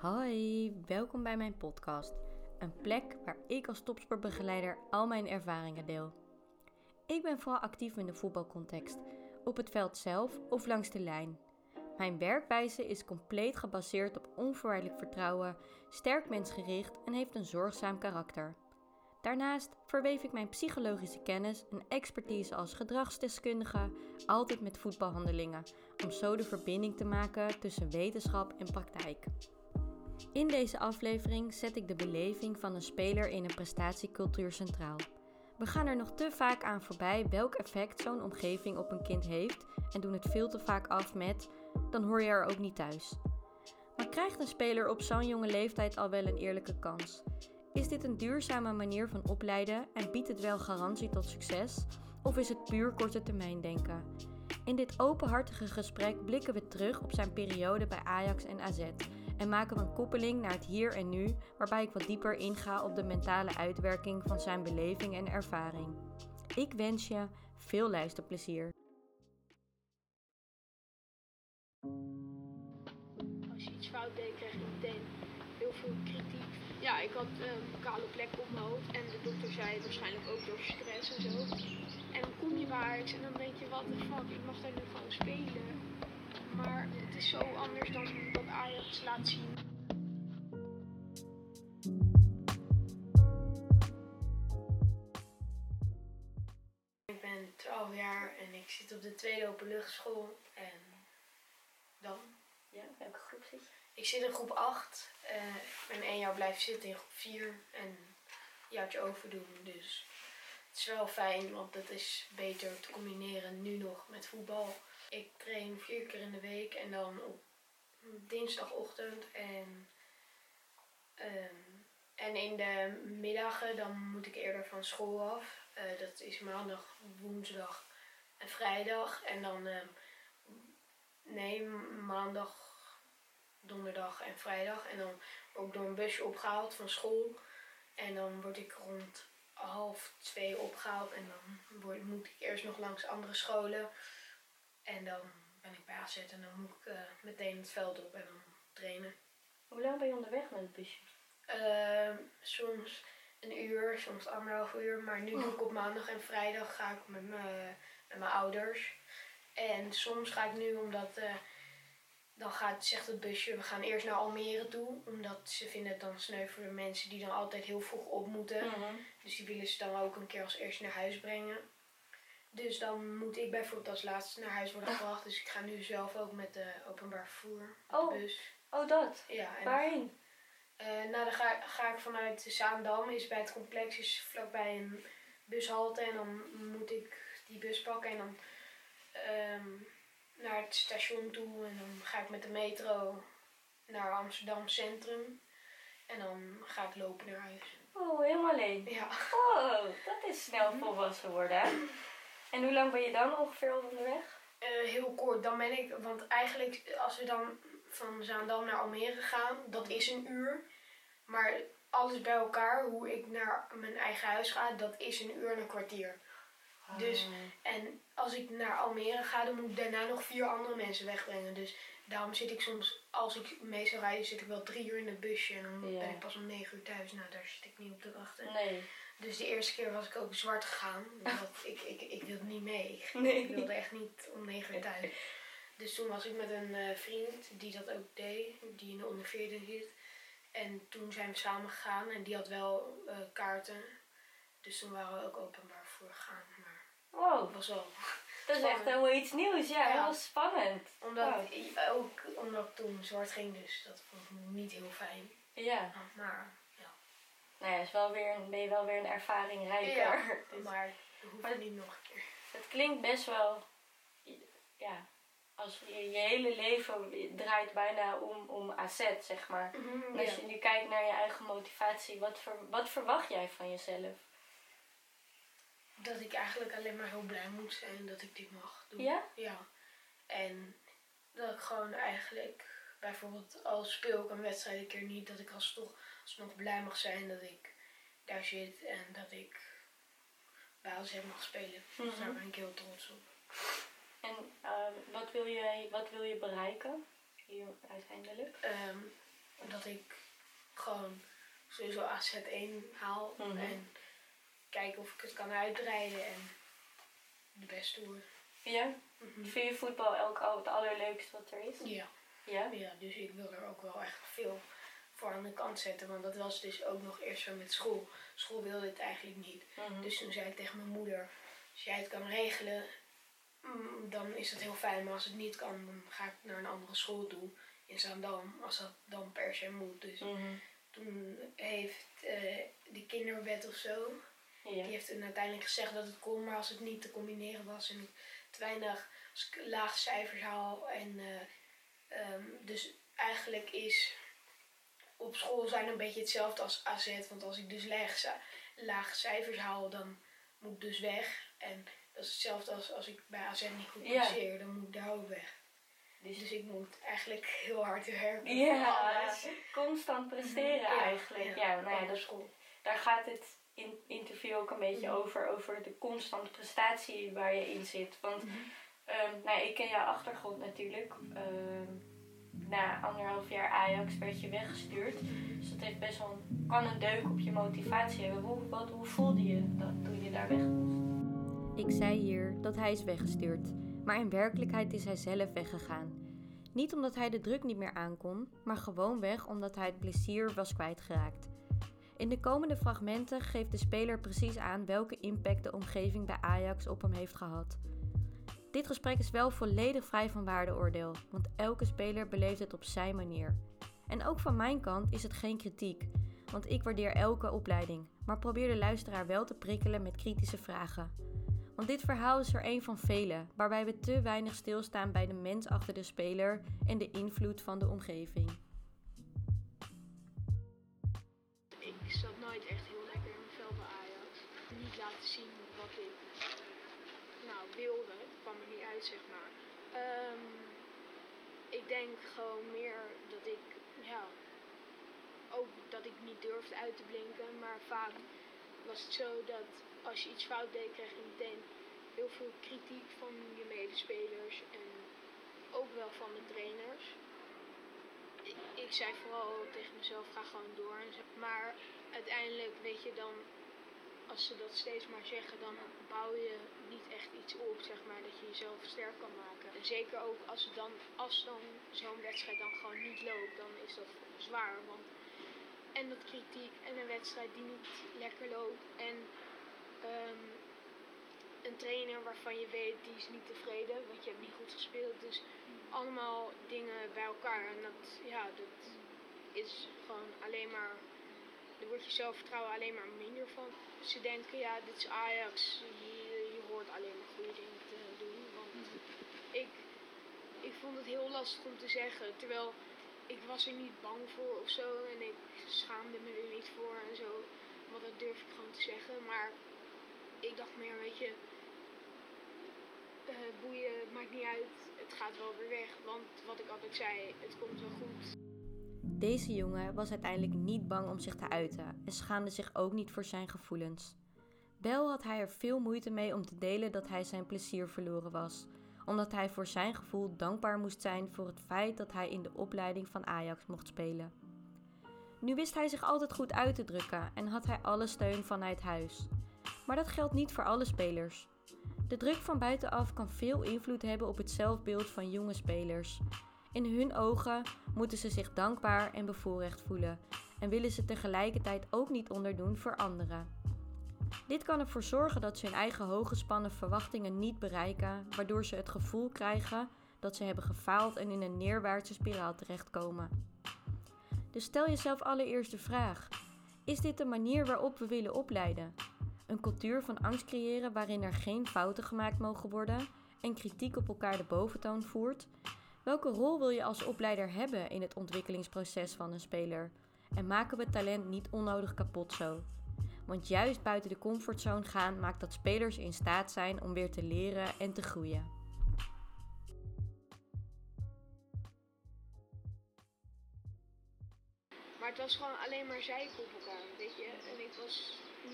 Hoi, welkom bij mijn podcast. Een plek waar ik als topsportbegeleider al mijn ervaringen deel. Ik ben vooral actief in de voetbalcontext, op het veld zelf of langs de lijn. Mijn werkwijze is compleet gebaseerd op onvoorwaardelijk vertrouwen, sterk mensgericht en heeft een zorgzaam karakter. Daarnaast verweef ik mijn psychologische kennis en expertise als gedragsdeskundige altijd met voetbalhandelingen, om zo de verbinding te maken tussen wetenschap en praktijk. In deze aflevering zet ik de beleving van een speler in een prestatiecultuur centraal. We gaan er nog te vaak aan voorbij welk effect zo'n omgeving op een kind heeft en doen het veel te vaak af met: dan hoor je er ook niet thuis. Maar krijgt een speler op zo'n jonge leeftijd al wel een eerlijke kans? Is dit een duurzame manier van opleiden en biedt het wel garantie tot succes? Of is het puur korte termijn denken? In dit openhartige gesprek blikken we terug op zijn periode bij Ajax en AZ en maken we een koppeling naar het hier en nu, waarbij ik wat dieper inga op de mentale uitwerking van zijn beleving en ervaring. Ik wens je veel luisterplezier. Als je iets fout deed, krijg je meteen heel veel kritiek. Ja, ik had een kale plek op mijn hoofd en de dokter zei waarschijnlijk ook door stress en zo. En dan kom je Ajax en dan denk je, wat de fuck, ik mag daar nu gewoon spelen. Maar het is zo anders dan wat Ajax laat zien. Ik ben 12 jaar en ik zit op de tweede openluchtschool. En dan? Ja, welke groep zit je? Ik zit in groep 8. eh, ik ben één jaar blijven zitten in groep 4 en een jaartje overdoen. Dus het is wel fijn, want het is beter te combineren nu nog met voetbal. Ik train vier keer in de week en dan op dinsdagochtend en, ehm, en in de middagen dan moet ik eerder van school af. Eh, dat is maandag, woensdag en vrijdag. En dan, ehm, nee, maandag, donderdag en vrijdag. En dan ik door een busje opgehaald van school. En dan word ik rond half twee opgehaald. En dan word, moet ik eerst nog langs andere scholen. En dan ben ik bij AZ en dan moet ik eh, meteen het veld op en dan trainen. Hoe lang ben je onderweg met het busje? Ehm, soms een uur, soms anderhalf uur. Maar nu doe ik op maandag en vrijdag ga ik met mijn met mijn ouders. En soms ga ik nu omdat eh, dan gaat, zegt het busje, we gaan eerst naar Almere toe. Omdat ze vinden het dan sneu voor de mensen die dan altijd heel vroeg op moeten. Mhm. Dus die willen ze dan ook een keer als eerste naar huis brengen. Dus dan moet ik bijvoorbeeld als laatste naar huis worden gebracht. Dus ik ga nu zelf ook met de openbaar vervoer, met Oh. de bus. Oh, dat. Ja, en Waarheen? eh, nou, dan ga, ga ik vanuit Zaandam, is bij het complex, is vlakbij een bushalte. En dan moet ik die bus pakken en dan ehm, naar het station toe. En dan ga ik met de metro naar Amsterdam Centrum. En dan ga ik lopen naar huis. Oh, helemaal alleen. Ja, Oh, dat is snel volwassen worden. hè? En hoe lang ben je dan ongeveer onderweg? Eh, heel kort. Dan ben ik, want eigenlijk als we dan van Zaandam naar Almere gaan, dat is een uur. Maar alles bij elkaar, hoe ik naar mijn eigen huis ga, dat is een uur en een kwartier. Dus, en als ik naar Almere ga, dan moet ik daarna nog vier andere mensen wegbrengen. Dus daarom zit ik soms, als ik mee zou rijden, zit ik wel drie uur in het busje. En dan ben ik pas om negen uur thuis. Nou, daar zit ik niet op te wachten. Nee. Dus de eerste keer was ik ook zwart gegaan. Want ik, ik, ik wilde niet mee. Nee. Ik wilde echt niet om negen uur thuis. Dus toen was ik met een eh, vriend die dat ook deed. Die in de onder 14 zit. En toen zijn we samen gegaan. En die had wel eh, kaarten. Dus toen waren we ook openbaar voor gegaan. Maar Wow, het was wel... dat is echt helemaal iets nieuws. Ja, Ja. heel spannend. Omdat, Wow. ik- ook omdat ik toen zwart ging. Dus dat vond ik niet heel fijn. Ja. Maar. Nou ja, is wel weer, een- ben je wel weer een ervaring rijker. Ja, Dus maar hoeft niet nog een keer. Het klinkt best wel, ja, als je, je hele leven draait bijna om, om AZ, zeg maar. En als je nu kijkt naar je eigen motivatie, wat, ver, wat verwacht jij van jezelf? Dat ik eigenlijk alleen maar heel blij moet zijn dat ik dit mag doen. Ja? Ja. En dat ik gewoon eigenlijk, bijvoorbeeld als speel ik een wedstrijd een keer niet, dat ik als toch alsnog blij mag zijn dat ik daar zit en dat ik bij AZ mag spelen. Dus daar Mhm. ben ik heel trots op. En eh, wat, wil je, wat wil je bereiken hier uiteindelijk? Ehm, dat ik gewoon sowieso AZ1 haal. Mhm. En kijken of ik het kan uitrijden en de beste worden. Ja? Mhm. Vind je voetbal ook al het allerleukste wat er is? Ja. Ja? ja, dus ik wil er ook wel echt veel voor aan de kant zetten. Want dat was dus ook nog eerst zo met school. School wilde het eigenlijk niet. Mhm. Dus toen zei ik tegen mijn moeder, als jij het kan regelen, mm, dan is dat heel fijn. Maar als het niet kan, dan ga ik naar een andere school toe in Zaandam. Als dat dan per se moet. Dus Mhm. toen heeft eh die kinderwet of zo, Ja. die heeft toen uiteindelijk gezegd dat het kon. Maar als het niet te combineren was en ik te weinig, als ik laag cijfers haal. En eh, ehm, dus eigenlijk is op school zijn een beetje hetzelfde als AZ. Want als ik dus laag, cijfers haal, dan moet ik dus weg. En dat is hetzelfde als als ik bij AZ niet goed Ja. presteer, dan moet ik daar ook weg. Dus, Dus ik moet eigenlijk heel hard werken ja, alles. constant presteren Ja, eigenlijk. Ja, nou ja, dat, school. daar gaat het in interview ook een beetje Mhm. over, over de constante prestatie waar je in zit. Want Mhm. nou, ja, ik ken jouw achtergrond natuurlijk. Ehm, na anderhalf jaar Ajax werd je weggestuurd. Dus dat heeft best wel een, kan een deuk op je motivatie hebben. Hoe, voelde je dat toen je daar weg moest? Ik zei hier dat hij is weggestuurd, maar in werkelijkheid is hij zelf weggegaan. Niet omdat hij de druk niet meer aankon, maar gewoonweg omdat hij het plezier was kwijtgeraakt. In de komende fragmenten geeft de speler precies aan welke impact de omgeving bij Ajax op hem heeft gehad. Dit gesprek is wel volledig vrij van waardeoordeel, want elke speler beleeft het op zijn manier. En ook van mijn kant is het geen kritiek, want ik waardeer elke opleiding, maar probeer de luisteraar wel te prikkelen met kritische vragen. Want dit verhaal is er een van vele, waarbij we te weinig stilstaan bij de mens achter de speler en de invloed van de omgeving. Denk gewoon meer dat ik, ja, ook dat ik niet durfde uit te blinken. Maar vaak was het zo dat als je iets fout deed, kreeg je meteen heel veel kritiek van je medespelers en ook wel van de trainers. Ik, ik zei vooral tegen mezelf, ga gewoon door. Maar uiteindelijk, weet je, dan, als ze dat steeds maar zeggen, dan bouw je niet echt iets op, zeg maar, dat je jezelf sterk kan maken. Zeker ook als, het dan, als dan zo'n wedstrijd dan gewoon niet loopt, dan is dat zwaar. Want en dat kritiek en een wedstrijd die niet lekker loopt en ehm, een trainer waarvan je weet die is niet tevreden, want je hebt niet goed gespeeld. Dus allemaal dingen bij elkaar en dat, ja, dat is gewoon alleen maar, daar wordt je zelfvertrouwen alleen maar minder van. Ze denken, ja, dit is Ajax, je, je hoort alleen maar goede dingen te doen. Want ik, ik vond het heel lastig om te zeggen, terwijl ik was er niet bang voor of zo en ik schaamde me er niet voor en zo. Want dat durf ik gewoon te zeggen, maar ik dacht meer, weet je, eh, boeien, maakt niet uit, het gaat wel weer weg. Want wat ik altijd zei, het komt wel goed. Deze jongen was uiteindelijk niet bang om zich te uiten en schaamde zich ook niet voor zijn gevoelens. Wel had hij er veel moeite mee om te delen dat hij zijn plezier verloren was, omdat hij voor zijn gevoel dankbaar moest zijn voor het feit dat hij in de opleiding van Ajax mocht spelen. Nu wist hij zich altijd goed uit te drukken en had hij alle steun vanuit huis. Maar dat geldt niet voor alle spelers. De druk van buitenaf kan veel invloed hebben op het zelfbeeld van jonge spelers. In hun ogen moeten ze zich dankbaar en bevoorrecht voelen en willen ze tegelijkertijd ook niet onderdoen voor anderen. Dit kan ervoor zorgen dat ze hun eigen hooggespannen verwachtingen niet bereiken, waardoor ze het gevoel krijgen dat ze hebben gefaald en in een neerwaartse spiraal terechtkomen. Dus stel jezelf allereerst de vraag: is dit de manier waarop we willen opleiden? Een cultuur van angst creëren waarin er geen fouten gemaakt mogen worden en kritiek op elkaar de boventoon voert? Welke rol wil je als opleider hebben in het ontwikkelingsproces van een speler? En maken we talent niet onnodig kapot zo? Want juist buiten de comfortzone gaan maakt dat spelers in staat zijn om weer te leren en te groeien. Maar het was gewoon alleen maar zeiken op elkaar, weet je. En ik was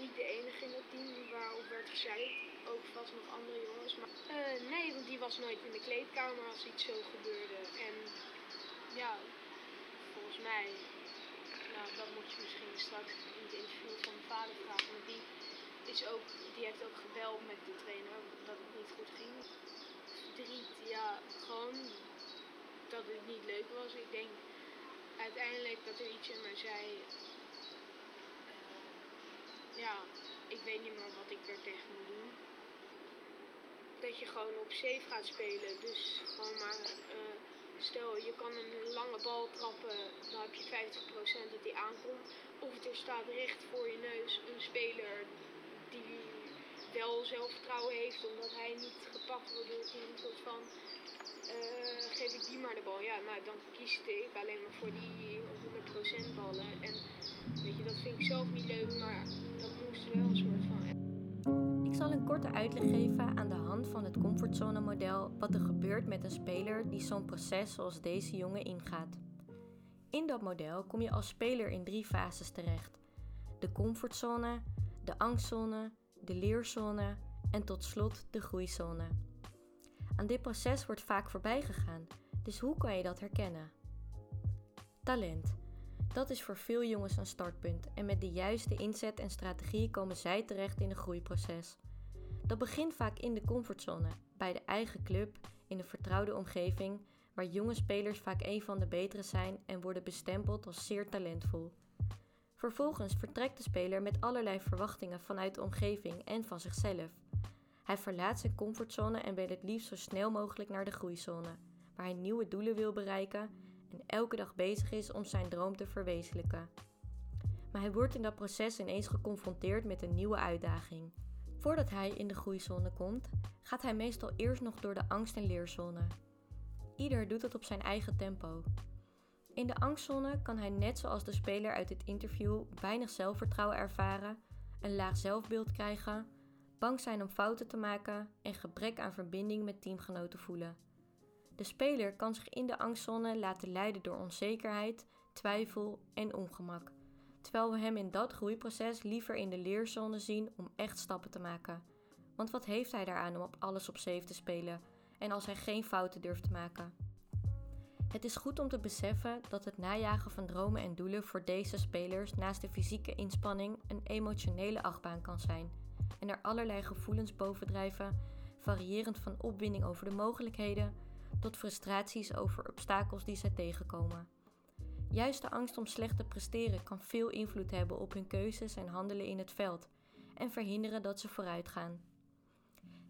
niet de enige in het team waarop werd gezeikt. Ook vast nog andere jongens. Maar eh, nee, want die was nooit in de kleedkamer als iets zo gebeurde. En ja, volgens mij, ja, dat moet je misschien straks in het interview van mijn vader vragen. Want die, is ook, die heeft ook gebeld met de trainer dat het niet goed ging. Verdriet, ja, gewoon dat het niet leuk was. Ik denk uiteindelijk dat er iets in me zei. eh, ja, ik weet niet meer wat ik er tegen moet doen. Dat je gewoon op safe gaat spelen. Dus gewoon maar, eh, stel je kan een lange bal trappen, dan heb je 50% dat die aankomt. Of er staat recht voor je neus een speler die wel zelfvertrouwen heeft omdat hij niet gepakt wordt door het. Een soort van, eh, geef ik die maar de bal. Ja, nou dan kieste ik alleen maar voor die 100% ballen. En weet je, dat vind ik zelf niet leuk, maar dat moest wel een soort van. Ik zal een korte uitleg geven aan de hand van het comfortzone-model wat er gebeurt met een speler die zo'n proces zoals deze jongen ingaat. In dat model kom je als speler in drie fases terecht: de comfortzone, de angstzone, de leerzone en tot slot de groeizone. Aan dit proces wordt vaak voorbij gegaan, dus hoe kan je dat herkennen? Talent. Dat is voor veel jongens een startpunt en met de juiste inzet en strategie komen zij terecht in een groeiproces. Dat begint vaak in de comfortzone, bij de eigen club, in een vertrouwde omgeving, waar jonge spelers vaak een van de betere zijn en worden bestempeld als zeer talentvol. Vervolgens vertrekt de speler met allerlei verwachtingen vanuit de omgeving en van zichzelf. Hij verlaat zijn comfortzone en wil het liefst zo snel mogelijk naar de groeizone, waar hij nieuwe doelen wil bereiken en elke dag bezig is om zijn droom te verwezenlijken. Maar hij wordt in dat proces ineens geconfronteerd met een nieuwe uitdaging. Voordat hij in de groeizone komt, gaat hij meestal eerst nog door de angst- en leerzone. Ieder doet het op zijn eigen tempo. In de angstzone kan hij net zoals de speler uit het interview weinig zelfvertrouwen ervaren, een laag zelfbeeld krijgen, bang zijn om fouten te maken en gebrek aan verbinding met teamgenoten voelen. De speler kan zich in de angstzone laten leiden door onzekerheid, twijfel en ongemak, terwijl we hem in dat groeiproces liever in de leerzone zien om echt stappen te maken. Want wat heeft hij daaraan om op alles op safe te spelen en als hij geen fouten durft te maken? Het is goed om te beseffen dat het najagen van dromen en doelen voor deze spelers naast de fysieke inspanning een emotionele achtbaan kan zijn en er allerlei gevoelens bovendrijven, variërend van opwinding over de mogelijkheden tot frustraties over obstakels die zij tegenkomen. Juist de angst om slecht te presteren kan veel invloed hebben op hun keuzes en handelen in het veld en verhinderen dat ze vooruit gaan.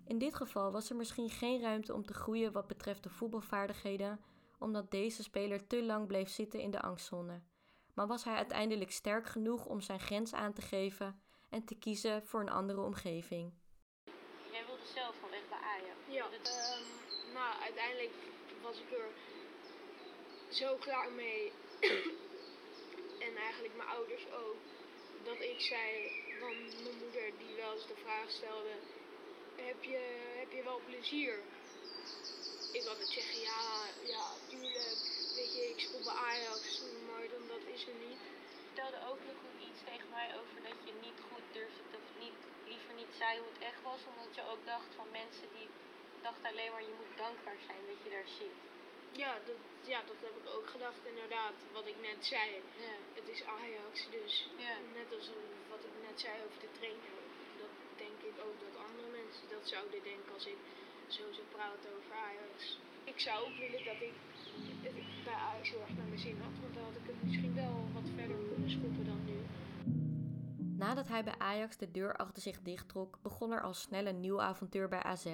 In dit geval was er misschien geen ruimte om te groeien wat betreft de voetbalvaardigheden, omdat deze speler te lang bleef zitten in de angstzone. Maar was hij uiteindelijk sterk genoeg om zijn grens aan te geven en te kiezen voor een andere omgeving? Jij wilde zelf van weg bij Ajax. Ja, ehm, nou uiteindelijk was ik er zo klaar mee. En eigenlijk mijn ouders ook. Dat ik zei van mijn moeder die wel eens de vraag stelde. Heb je, heb je wel plezier? Ik had het zeggen, ja, ja, tuurlijk. Weet je, ik speel bij Ajax, maar dan dat is er niet. Vertelde ook nog iets tegen mij over dat je niet goed durfde te, niet, liever niet zei hoe het echt was, omdat je ook dacht van mensen die dachten alleen maar je moet dankbaar zijn dat je daar zit. Ja dat, ja, dat heb ik ook gedacht inderdaad, wat ik net zei. Ja. Het is Ajax, dus Ja. net als wat ik net zei over de trainer. Dat denk ik ook dat andere mensen dat zouden denken als ik zo zou praten over Ajax. Ik zou ook willen dat ik het bij Ajax heel erg naar mijn zin had, want dan had ik het misschien wel wat verder kunnen schoppen dan nu. Nadat hij bij Ajax de deur achter zich dichttrok, begon er al snel een nieuw avontuur bij AZ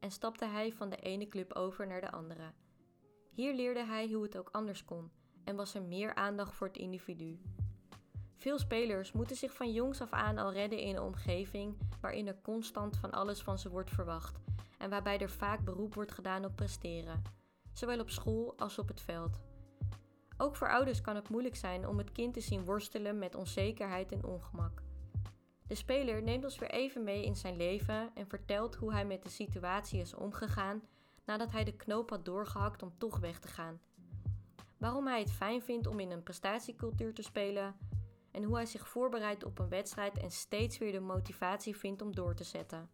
en stapte hij van de ene club over naar de andere. Hier leerde hij hoe het ook anders kon en was er meer aandacht voor het individu. Veel spelers moeten zich van jongs af aan al redden in een omgeving waarin er constant van alles van ze wordt verwacht en waarbij er vaak beroep wordt gedaan op presteren, zowel op school als op het veld. Ook voor ouders kan het moeilijk zijn om het kind te zien worstelen met onzekerheid en ongemak. De speler neemt ons weer even mee in zijn leven en vertelt hoe hij met de situatie is omgegaan nadat hij de knoop had doorgehakt om toch weg te gaan. Waarom hij het fijn vindt om in een prestatiecultuur te spelen en hoe hij zich voorbereidt op een wedstrijd en steeds weer de motivatie vindt om door te zetten.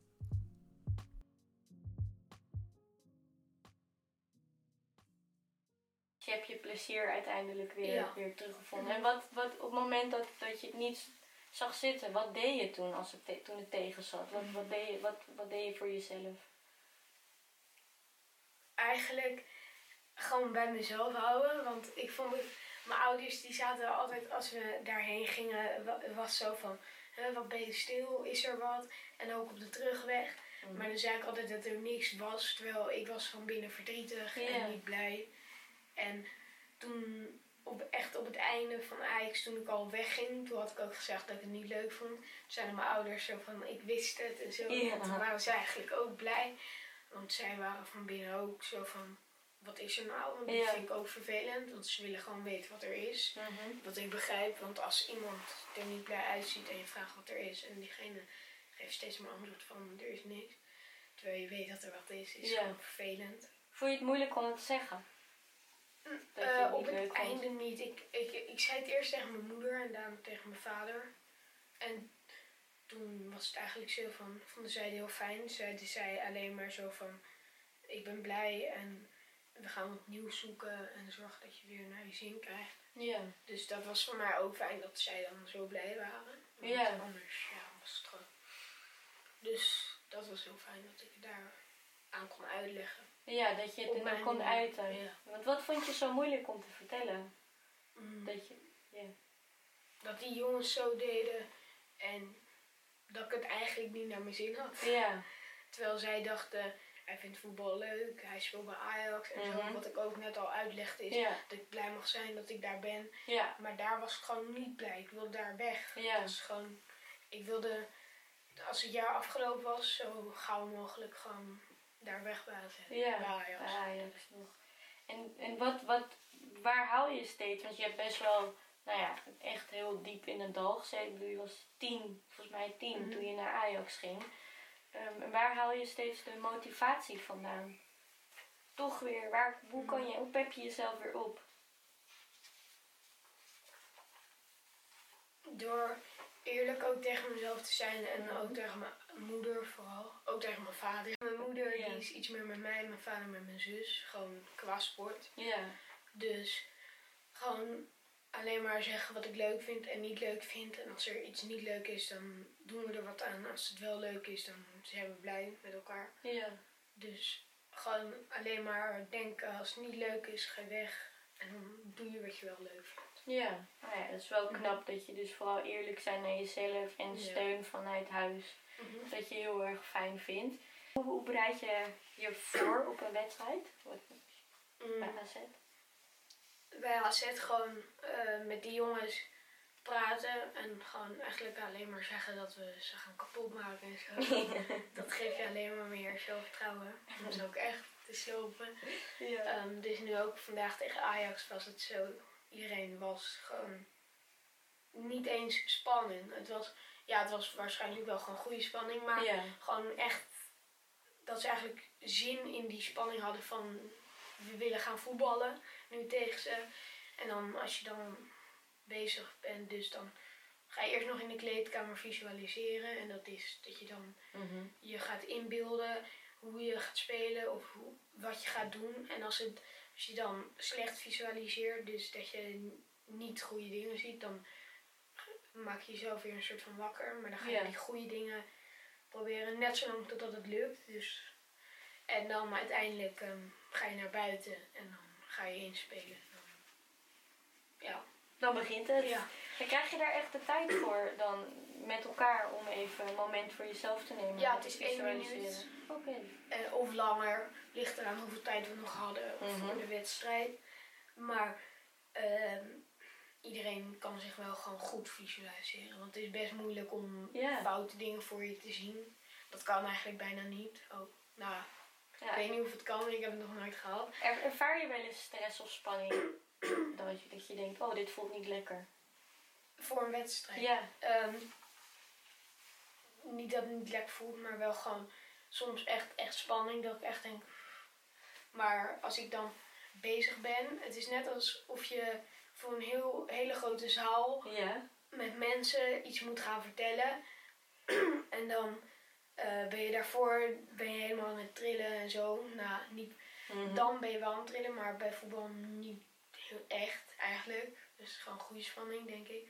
je hebt je plezier uiteindelijk weer, Ja. weer teruggevonden. En wat, wat op het moment dat, dat je het niet zag zitten, wat deed je toen als het, te- toen het tegen zat? Wat, wat, deed je, wat, wat deed je voor jezelf? Eigenlijk gewoon bij mezelf houden. Want ik vond het, mijn ouders die zaten altijd, als we daarheen gingen, wa- was zo van, hè, wat ben je stil, is er wat? En ook op de terugweg. Mhm. Maar dan zei ik altijd dat er niks was, terwijl ik was van binnen verdrietig en niet blij. En toen, op, echt op het einde van Ajax, toen ik al wegging, toen had ik ook gezegd dat ik het niet leuk vond. Toen zeiden mijn ouders zo van, ik wist het en zo. Ja. En toen waren ze eigenlijk ook blij. Want zij waren van binnen ook zo van, wat is er nou? Want dat Ja. vind ik ook vervelend, want ze willen gewoon weten wat er is. Mhm. Wat ik begrijp, want als iemand er niet blij uitziet en je vraagt wat er is en diegene geeft steeds maar antwoord van er is niks, terwijl je weet dat er wat is, is Ja. gewoon vervelend. Vond je het moeilijk om het te zeggen? Dat je Eh, het op het vond? einde niet. Ik, ik, ik zei het eerst tegen mijn moeder en daarna tegen mijn vader. En toen was het eigenlijk zo van, vonden zij het heel fijn. Zeiden zij alleen maar zo van, ik ben blij en we gaan wat nieuws zoeken en zorgen dat je weer naar je zin krijgt. Ja. Dus dat was voor mij ook fijn dat zij dan zo blij waren. Want Ja. anders ja, was het gewoon. Dus dat was heel fijn dat ik daar aan kon uitleggen. Ja, dat je het dan kon manier, uiten. ja. Want wat vond je zo moeilijk om te vertellen? Mm. Dat je, ja. Dat die jongens zo deden en dat ik het eigenlijk niet naar mijn zin had. Ja. Terwijl zij dachten, hij vindt voetbal leuk, hij speelt bij Ajax en Mhm. zo. Wat ik ook net al uitlegde is Ja. dat ik blij mag zijn dat ik daar ben. Ja. Maar daar was ik gewoon niet blij. Ik wilde daar weg. Ja. Dat gewoon, ik wilde, als het jaar afgelopen was, zo gauw mogelijk gewoon daar wegbuiten. Ja. Bij Ajax. Nog. En, en wat, wat, waar hou je steeds? Want je hebt best wel, nou ja, echt heel diep in het dal gezeten. Ik bedoel, je was tien, volgens mij tien, Mhm. toen je naar Ajax ging. Ehm, en waar haal je steeds de motivatie vandaan? Toch weer, waar, hoe kan je, hoe pep je jezelf weer op? Door eerlijk ook tegen mezelf te zijn en ook tegen mijn moeder vooral. Ook tegen mijn vader. Mijn moeder Ja. die is iets meer met mij, mijn vader met mijn zus. Gewoon qua sport. Ja. Dus gewoon alleen maar zeggen wat ik leuk vind en niet leuk vind. En als er iets niet leuk is, dan doen we er wat aan. Als het wel leuk is, dan zijn we blij met elkaar. Ja. Dus gewoon alleen maar denken als het niet leuk is, ga je weg. En dan doe je wat je wel leuk vindt. Ja. Nou ja, dat is wel knap dat je dus vooral eerlijk zijn naar jezelf en Ja. steun vanuit huis. Dat je heel erg fijn vindt. Hoe, hoe bereid je je voor op een wedstrijd? Wat, Mm. bij AZ? Bij AZ gewoon eh, met die jongens praten en gewoon eigenlijk alleen maar zeggen dat we ze gaan kapot maken en zo. dat geeft je alleen maar meer zelfvertrouwen. Om ze ook echt te slopen. Ja. Ehm, dus nu ook vandaag tegen Ajax was het zo. Iedereen was gewoon niet eens spanning. Het was, ja, het was waarschijnlijk wel gewoon goede spanning, maar ja. gewoon echt dat ze eigenlijk zin in die spanning hadden van we willen gaan voetballen nu tegen ze. En dan als je dan bezig bent, dus dan ga je eerst nog in de kleedkamer visualiseren. En dat is dat je dan Mhm. je gaat inbeelden hoe je gaat spelen of hoe, wat je gaat doen. En als, het, als je dan slecht visualiseert, dus dat je niet goede dingen ziet, dan maak je jezelf weer een soort van wakker. Maar dan ga je die goede dingen proberen, net zolang totdat het lukt. Dus, en dan uiteindelijk ehm, ga je naar buiten en dan ga je inspelen. Dan, ja. Dan begint het. ja. En krijg je daar echt de tijd voor dan met elkaar om even een moment voor jezelf te nemen? Ja, het is één visualiseren? minuut. Oké. En, of langer, ligt eraan hoeveel tijd we nog hadden Mhm. voor de wedstrijd. Maar ehm, iedereen kan zich wel gewoon goed visualiseren. Want het is best moeilijk om Ja. foute dingen voor je te zien. Dat kan eigenlijk bijna niet. Oh, nou, Ja. ik weet niet of het kan, ik heb het nog nooit gehad. Er- ervaar je wel eens stress of spanning? dat, je, dat je denkt, oh, dit voelt niet lekker. Voor een wedstrijd. Ja. Ehm, niet dat het niet lekker voelt, maar wel gewoon soms echt, echt spanning. Dat ik echt denk. Maar als ik dan bezig ben, het is net alsof je voor een heel, hele grote zaal Ja. met mensen iets moet gaan vertellen. en dan eh, ben je daarvoor ben je helemaal aan het trillen en zo. Nou, niet, Mhm. dan ben je wel aan het trillen, maar bij voetbal niet heel echt eigenlijk. Dus gewoon goede spanning, denk ik.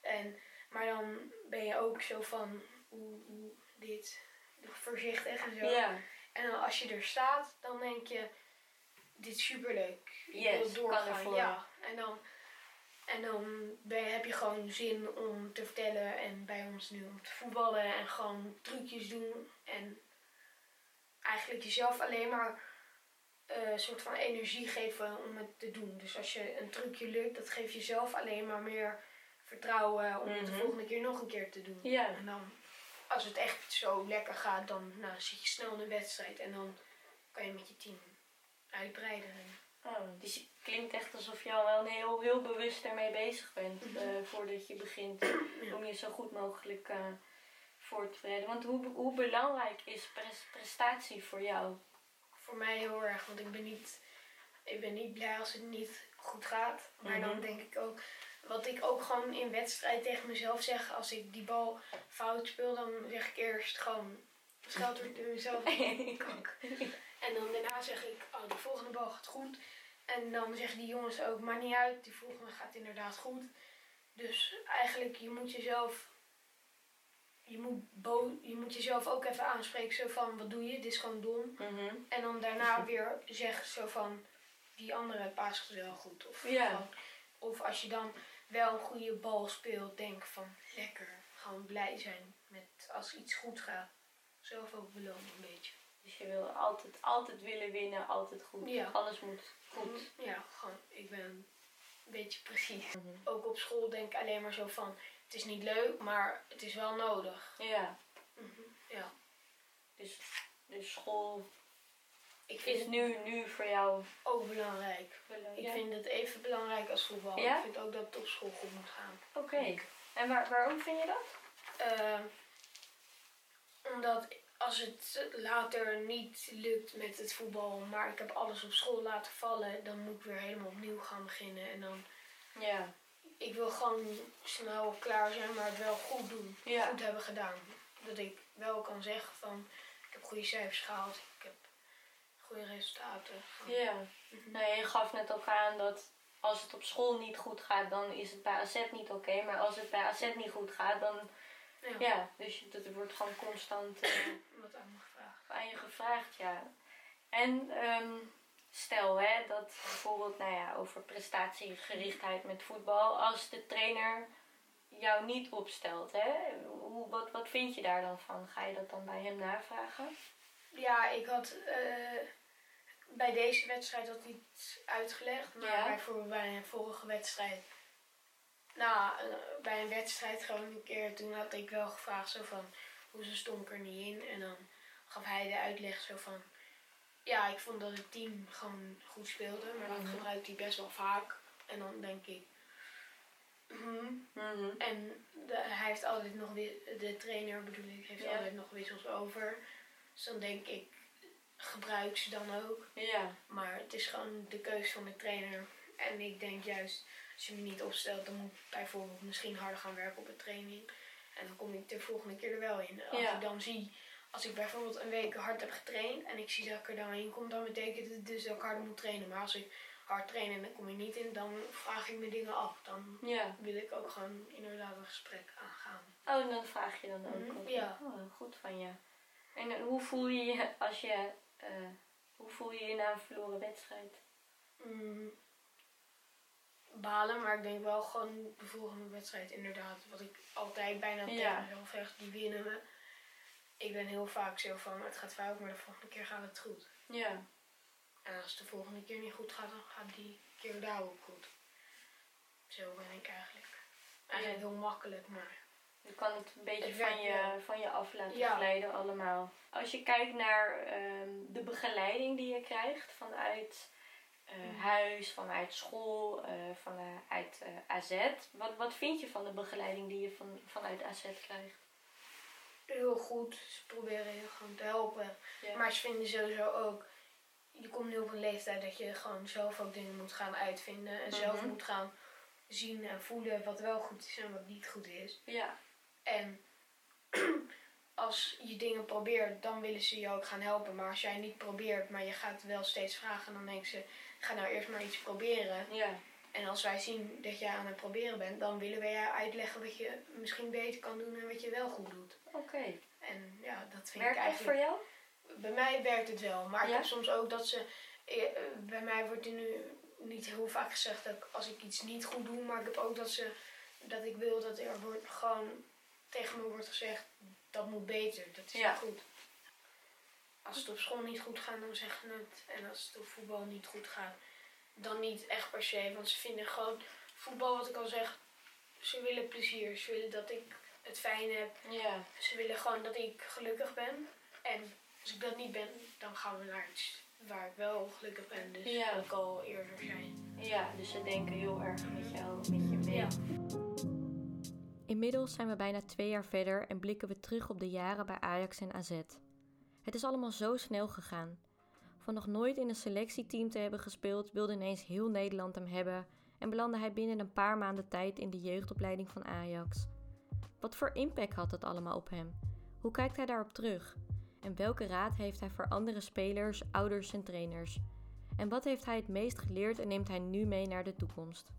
En, maar dan ben je ook zo van, hoe, hoe dit, voorzichtig en zo. Ja. En dan als je er staat, dan denk je, dit is superleuk. Ik Yes, wil doorgaan. Ja. En dan, en dan ben, heb je gewoon zin om te vertellen en bij ons nu om te voetballen en gewoon trucjes doen. En eigenlijk jezelf alleen maar eh, een soort van energie geven om het te doen. Dus als je een trucje lukt, dat geeft jezelf alleen maar meer vertrouwen om het de Mhm. volgende keer nog een keer te doen. Ja. En dan, als het echt zo lekker gaat, dan nou, zit je snel in een wedstrijd en dan kan je met je team uitbreiden. Oh, dus klinkt echt alsof je al wel heel, heel bewust ermee bezig bent Mhm. eh, voordat je begint Ja. om je zo goed mogelijk eh, voor te bereiden. Want hoe, hoe belangrijk is pres- prestatie voor jou? Voor mij heel erg, want ik ben niet, ik ben niet blij als het niet goed gaat. Maar dan Mhm. denk ik ook, wat ik ook gewoon in wedstrijd tegen mezelf zeg, als ik die bal fout speel, dan zeg ik eerst gewoon, scheld er mezelf. En dan daarna zeg ik, oh, de volgende bal gaat goed. En dan zeggen die jongens ook, maar niet uit, die volgende gaat inderdaad goed. Dus eigenlijk, je moet jezelf, je moet, bo je moet jezelf ook even aanspreken, zo van, wat doe je, dit is gewoon dom. Mhm. En dan daarna weer zeggen zo van, die andere paas wel goed. Of, gewoon- of als je dan wel een goede bal speelt, denk van, lekker. Gewoon blij zijn met als iets goed gaat. Zelf ook belonen een beetje. Dus je wil altijd, altijd willen winnen, altijd goed. Ja. Alles moet goed. Ja, gewoon, ik ben een beetje precies. Mhm. Ook op school denk ik alleen maar zo van, het is niet leuk, maar het is wel nodig. Ja, Mhm, Ja, dus, dus school ik vind is nu, nu voor jou ook belangrijk. belangrijk. Ik vind het even belangrijk als voetbal. Ja? Ik vind ook dat het op school goed moet gaan. Oké, en waar, waarom vind je dat? Eh, omdat als het later niet lukt met het voetbal, maar ik heb alles op school laten vallen, dan moet ik weer helemaal opnieuw gaan beginnen. En dan, Ja, ik wil gewoon snel klaar zijn, maar het wel goed doen. Ja. Goed hebben gedaan. Dat ik wel kan zeggen van, ik heb goede cijfers gehaald, ik heb goede resultaten. Ja. Mhm. Nou, je gaf net ook aan dat als het op school niet goed gaat, dan is het bij AZ niet oké. maar als het bij AZ niet goed gaat, dan Ja, ja, dus dat wordt gewoon constant eh, wat aan me gevraagd. aan je gevraagd, ja. En ehm, stel hè, dat bijvoorbeeld, nou ja, over prestatiegerichtheid met voetbal, als de trainer jou niet opstelt, hè, hoe, wat, wat vind je daar dan van? Ga je dat dan bij hem navragen? Ja, ik had eh, bij deze wedstrijd hij het uitgelegd, maar Ja. bijvoorbeeld bij een vorige wedstrijd. Nou, eh, bij een wedstrijd gewoon een keer, toen had ik wel gevraagd zo van, hoezo stond ik er niet in? En dan gaf hij de uitleg zo van, ja, ik vond dat het team gewoon goed speelde, maar dat Mhm. gebruikt hij best wel vaak. En dan denk ik, mhm. En de- hij heeft altijd nog, de trainer bedoel ik, heeft Ja. altijd nog wissels over. Dus dan denk ik, gebruik ze dan ook. Ja, Maar het is gewoon de keuze van de trainer. En ik denk juist, als je me niet opstelt, dan moet ik bijvoorbeeld misschien harder gaan werken op de training. En dan kom ik de volgende keer er wel in. Als Ja. ik dan zie, als ik bijvoorbeeld een week hard heb getraind en ik zie dat ik er dan in kom, dan betekent het dus dat ik harder moet trainen. Maar als ik hard train en dan kom ik niet in, dan vraag ik me dingen af. Dan ja. wil ik ook gewoon inderdaad een gesprek aangaan. Oh, en dan vraag je dan ook. Op- ja. Oh, goed van je. En eh, hoe voel je je als je, eh, hoe voel je je na een verloren wedstrijd? Mm, balen, maar ik denk wel gewoon de volgende wedstrijd inderdaad. Wat ik altijd bijna Ja. tegen mezelf zeg, die winnen we. Ik ben heel vaak zo van, het gaat fout, maar de volgende keer gaat het goed. Ja. En als het de volgende keer niet goed gaat, dan gaat die keer daar ook goed. Zo ben ik eigenlijk. Eigenlijk heel makkelijk, maar... Je kan het een beetje Het van je, wel. van je af laten Ja. glijden allemaal. Als je kijkt naar ehm, de begeleiding die je krijgt vanuit Mhm. huis, vanuit school, eh, vanuit eh, AZ. Wat, wat vind je van de begeleiding die je van, vanuit AZ krijgt? Heel goed, ze proberen je gewoon te helpen. Ja. Maar ze vinden sowieso ook, je komt nu op een leeftijd dat je gewoon zelf ook dingen moet gaan uitvinden. En zelf Mhm. moet gaan zien en voelen wat wel goed is en wat niet goed is. Ja, En als je dingen probeert, dan willen ze je ook gaan helpen. Maar als jij niet probeert, maar je gaat wel steeds vragen, dan denken ze, ga nou eerst maar iets proberen. ja, En als wij zien dat jij aan het proberen bent, dan willen wij jou uitleggen wat je misschien beter kan doen en wat je wel goed doet. Oké. En ja, dat vind Werkt ik eigenlijk... voor jou? Bij mij werkt het wel, maar ik heb soms ook dat ze. eh, Bij mij wordt er nu niet heel vaak gezegd dat ik, als ik iets niet goed doe, maar ik heb ook dat ze dat ik wil dat er wordt, gewoon tegen me wordt gezegd dat moet beter, dat is Ja. niet goed. Als het op school niet goed gaat, dan zeggen ze het. En als het op voetbal niet goed gaat, dan niet echt per se. Want ze vinden gewoon voetbal, wat ik al zeg, ze willen plezier. Ze willen dat ik het fijn heb. Ja. Ze willen gewoon dat ik gelukkig ben. En als ik dat niet ben, dan gaan we naar iets waar ik wel gelukkig ben. Dus Ja. dat ik al eerder zijn. Ja, dus ze denken heel erg met jou, met je mee. Ja. Inmiddels zijn we bijna twee jaar verder en blikken we terug op de jaren bij Ajax en AZ. Het is allemaal zo snel gegaan. Van nog nooit in een selectieteam te hebben gespeeld, wilde ineens heel Nederland hem hebben en belandde hij binnen een paar maanden tijd in de jeugdopleiding van Ajax. Wat voor impact had het allemaal op hem? Hoe kijkt hij daarop terug? En welke raad heeft hij voor andere spelers, ouders en trainers? En wat heeft hij het meest geleerd en neemt hij nu mee naar de toekomst?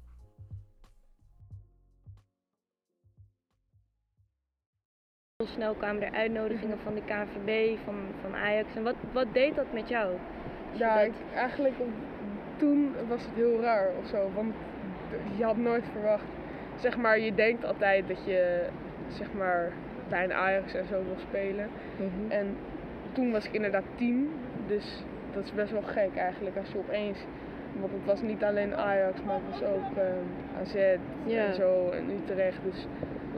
Snel kwamen er uitnodigingen van de KNVB, van, van Ajax. En wat, wat deed dat met jou? Ja, dat- ik, eigenlijk op- toen was het heel raar of zo. Want je had nooit verwacht. Zeg maar, je denkt altijd dat je zeg maar, bij een Ajax en zo wil spelen. Mhm. En toen was ik inderdaad tien. Dus dat is best wel gek eigenlijk als je opeens. Want het was niet alleen Ajax, maar het was ook ehm, AZ en zo en Utrecht. Dus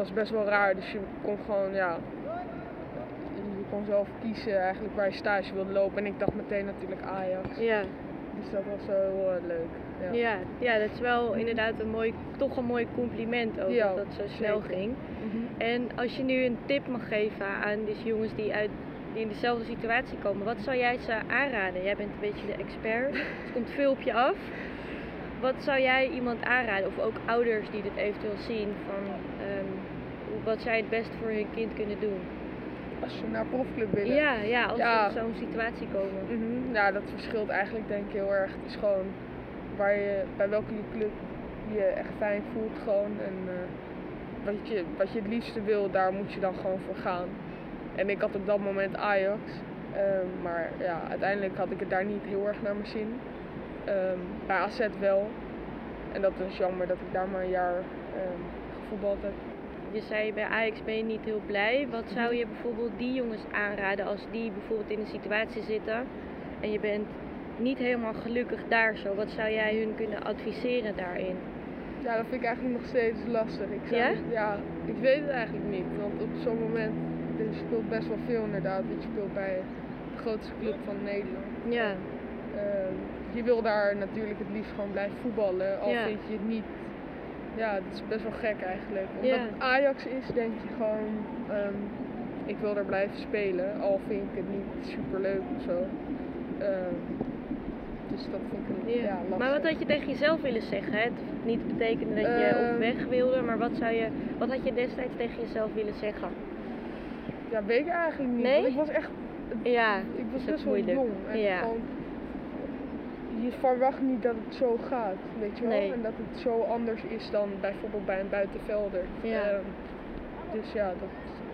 was best wel raar. Dus je kon gewoon, ja. Je kon zelf kiezen eigenlijk waar je stage wilde lopen. En ik dacht meteen natuurlijk Ajax. Ja, Dus dat was wel heel eh, leuk. Ja. ja. ja, dat is wel inderdaad een mooi, toch een mooi compliment ook Ja, dat dat zo snel zeker. ging. Mhm. En als je nu een tip mag geven aan deze jongens die, uit, die in dezelfde situatie komen, wat zou jij ze aanraden? Jij bent een beetje de expert, het komt veel op je af. Wat zou jij iemand aanraden, of ook ouders die dit eventueel zien, van hoe- wat zij het best voor hun kind kunnen doen? Als je naar profclub willen. Ja, ja als Ja. ze in zo'n situatie komen. Mhm. Ja, dat verschilt eigenlijk denk ik heel erg. Het is gewoon waar je, bij welke club je echt fijn voelt gewoon. En eh, wat, je, wat je het liefste wil, daar moet je dan gewoon voor gaan. En ik had op dat moment Ajax. ehm, maar ja, uiteindelijk had ik het daar niet heel erg naar mijn zin. Ehm, bij AZ wel. En dat is jammer dat ik daar maar een jaar ehm, gevoetbald heb. Je zei bij Ajax ben je niet heel blij. Wat zou je bijvoorbeeld die jongens aanraden als die bijvoorbeeld in een situatie zitten en je bent niet helemaal gelukkig daar zo? Wat zou jij hun kunnen adviseren daarin? Ja, dat vind ik eigenlijk nog steeds lastig. Ik zou Ja? ja, ik weet het eigenlijk niet. Want op zo'n moment, je speelt best wel veel inderdaad. Want je speelt bij de grootste club van Nederland. Ja, Ehm, je wil daar natuurlijk het liefst gewoon blijven voetballen. Al Ja. vind je het niet. Ja, het is best wel gek eigenlijk. Omdat Ja. het Ajax is, denk je gewoon. ehm, ik wil daar blijven spelen. Al vind ik het niet super leuk of zo. Ehm, dus dat vind ik ja. ja, lastig. maar wat had je tegen jezelf willen zeggen? hè? Het niet te betekenen dat je Ehm. op weg wilde, maar wat, zou je, wat had je destijds tegen jezelf willen zeggen? Ja, weet ik eigenlijk niet. Nee? Want ik was echt Ja, Ik was best wel jong. En Ja. gewoon, je verwacht niet dat het zo gaat, weet je wel? Nee. En dat het zo anders is dan bijvoorbeeld bij een buitenvelder. Ja. Ehm, dus ja, dat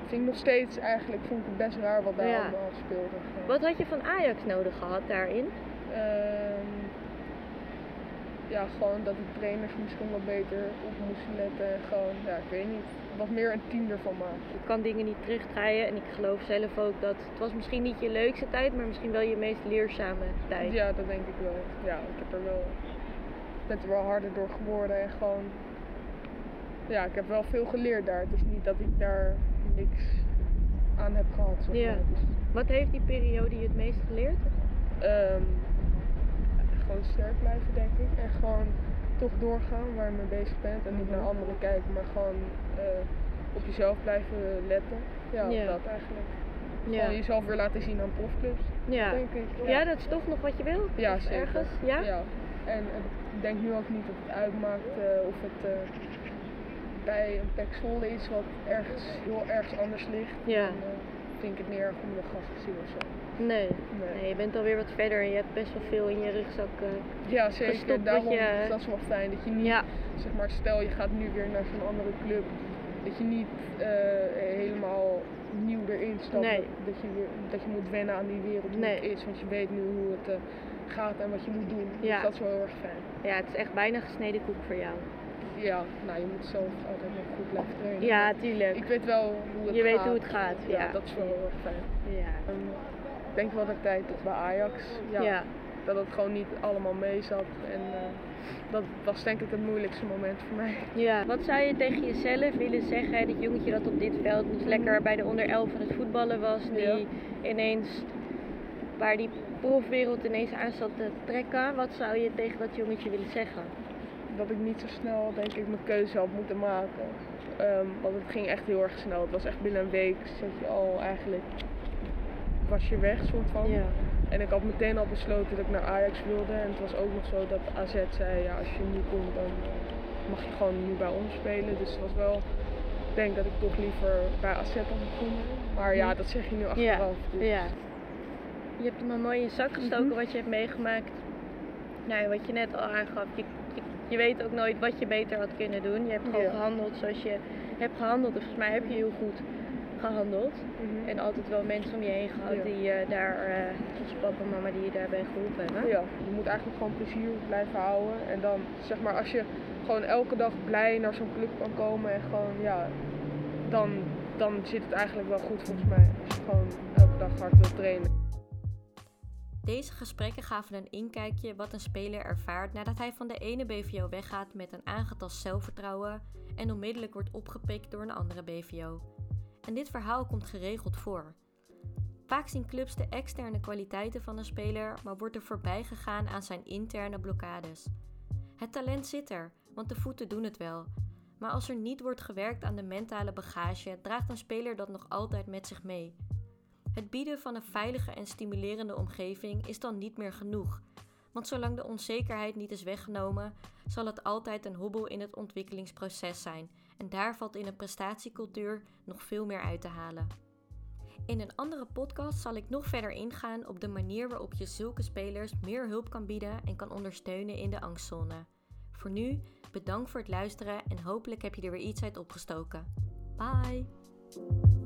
vind ik nog steeds eigenlijk vind ik het best raar wat daar Ja. allemaal speelde. Wat had je van Ajax nodig gehad daarin? Ehm, ja, gewoon dat de trainers misschien wat beter op moesten letten. En gewoon, ja, ik weet niet, wat meer een team ervan maken. Je kan dingen niet terugdraaien en ik geloof zelf ook dat het was misschien niet je leukste tijd, maar misschien wel je meest leerzame tijd. Ja, dat denk ik wel. Ja, ik heb er wel, ben er wel harder door geworden en gewoon, ja, ik heb wel veel geleerd daar. Het is niet dat ik daar niks aan heb gehad. Zeg Ja. maar. Dus, Wat heeft die periode je het meest geleerd? ehm, gewoon sterk blijven, denk ik. En gewoon toch doorgaan waar je mee bezig bent. En niet Mhm. naar anderen kijken, maar gewoon eh, op jezelf blijven letten. Ja, dat eigenlijk. Ja. Gewoon jezelf weer laten zien aan profclubs, Ja. denk ik. ja, dat is toch nog wat je wil? Ja, zeker. ergens? Ja? Ja. En ik denk nu ook niet dat het uitmaakt eh, of het eh, bij een Pek is wat ergens heel ergens anders ligt. Ja. En, vind ik het erg om de gast te zien of zo. Nee. Nee. nee, je bent alweer wat verder en je hebt best wel veel in je rugzak. eh. Ja, zeker. Gestopt Daarom, je- dat is wel fijn. Dat je niet, Ja, zeg maar, stel je gaat nu weer naar zo'n andere club. Dat je niet eh, helemaal nieuw erin stapt. Nee. Dat, dat je weer, dat je moet wennen aan die wereld hoe Nee. het is. Want je weet nu hoe het eh, gaat en wat je moet doen. Ja. Dus dat is wel heel erg fijn. ja, het is echt bijna gesneden koek voor jou. Ja, nou je moet zelf altijd nog goed blijven trainen. Ja, tuurlijk. Ik weet wel hoe het Je gaat. weet hoe het gaat, ja. dat is wel heel erg fijn. Ja. Ehm, ik denk wel de tijd tot bij Ajax. Ja, ja. Dat het gewoon niet allemaal mee zat. En eh, dat was denk ik het moeilijkste moment voor mij. Ja. Wat zou je tegen jezelf willen zeggen? Dat jongetje dat op dit veld dus lekker bij de onder 11 aan het voetballen was. Die ineens, waar die profwereld ineens aan zat te trekken. Wat zou je tegen dat jongetje willen zeggen? Dat ik niet zo snel denk ik mijn keuze had moeten maken. Ehm, want het ging echt heel erg snel. Het was echt binnen een week zat je al eigenlijk was je weg soort van. En ik had meteen al besloten dat ik naar Ajax wilde. En het was ook nog zo dat AZ zei, ja, als je nu komt dan mag je gewoon nu bij ons spelen. Dus het was wel, ik denk dat ik toch liever bij AZ had begonnen. Maar ja, dat zeg je nu achteraf. Dus. Ja. Je hebt hem al mooi in je zak gestoken Mhm. wat je hebt meegemaakt. Nou, ja, wat je net al aangaf, je, je, weet ook nooit wat je beter had kunnen doen. Je hebt gewoon Ja. gehandeld zoals je hebt gehandeld. En volgens mij heb je heel goed gehandeld. Mhm. En altijd wel mensen om je heen gehad Ja. die je daar, eh papa en mama, die je daarbij geholpen hebben. Ja, je moet eigenlijk gewoon plezier blijven houden. En dan, zeg maar, als je gewoon elke dag blij naar zo'n club kan komen en gewoon, ja, dan, dan zit het eigenlijk wel goed volgens mij. Als je gewoon elke dag hard wilt trainen. Deze gesprekken gaven een inkijkje wat een speler ervaart nadat hij van de ene BVO weggaat met een aangetast zelfvertrouwen en onmiddellijk wordt opgepikt door een andere BVO. En dit verhaal komt geregeld voor. Vaak zien clubs de externe kwaliteiten van een speler, maar wordt er voorbij gegaan aan zijn interne blokkades. Het talent zit er, want de voeten doen het wel. Maar als er niet wordt gewerkt aan de mentale bagage, draagt een speler dat nog altijd met zich mee. Het bieden van een veilige en stimulerende omgeving is dan niet meer genoeg. Want zolang de onzekerheid niet is weggenomen, zal het altijd een hobbel in het ontwikkelingsproces zijn. En daar valt in een prestatiecultuur nog veel meer uit te halen. In een andere podcast zal ik nog verder ingaan op de manier waarop je zulke spelers meer hulp kan bieden en kan ondersteunen in de angstzone. Voor nu, bedankt voor het luisteren en hopelijk heb je er weer iets uit opgestoken. Bye!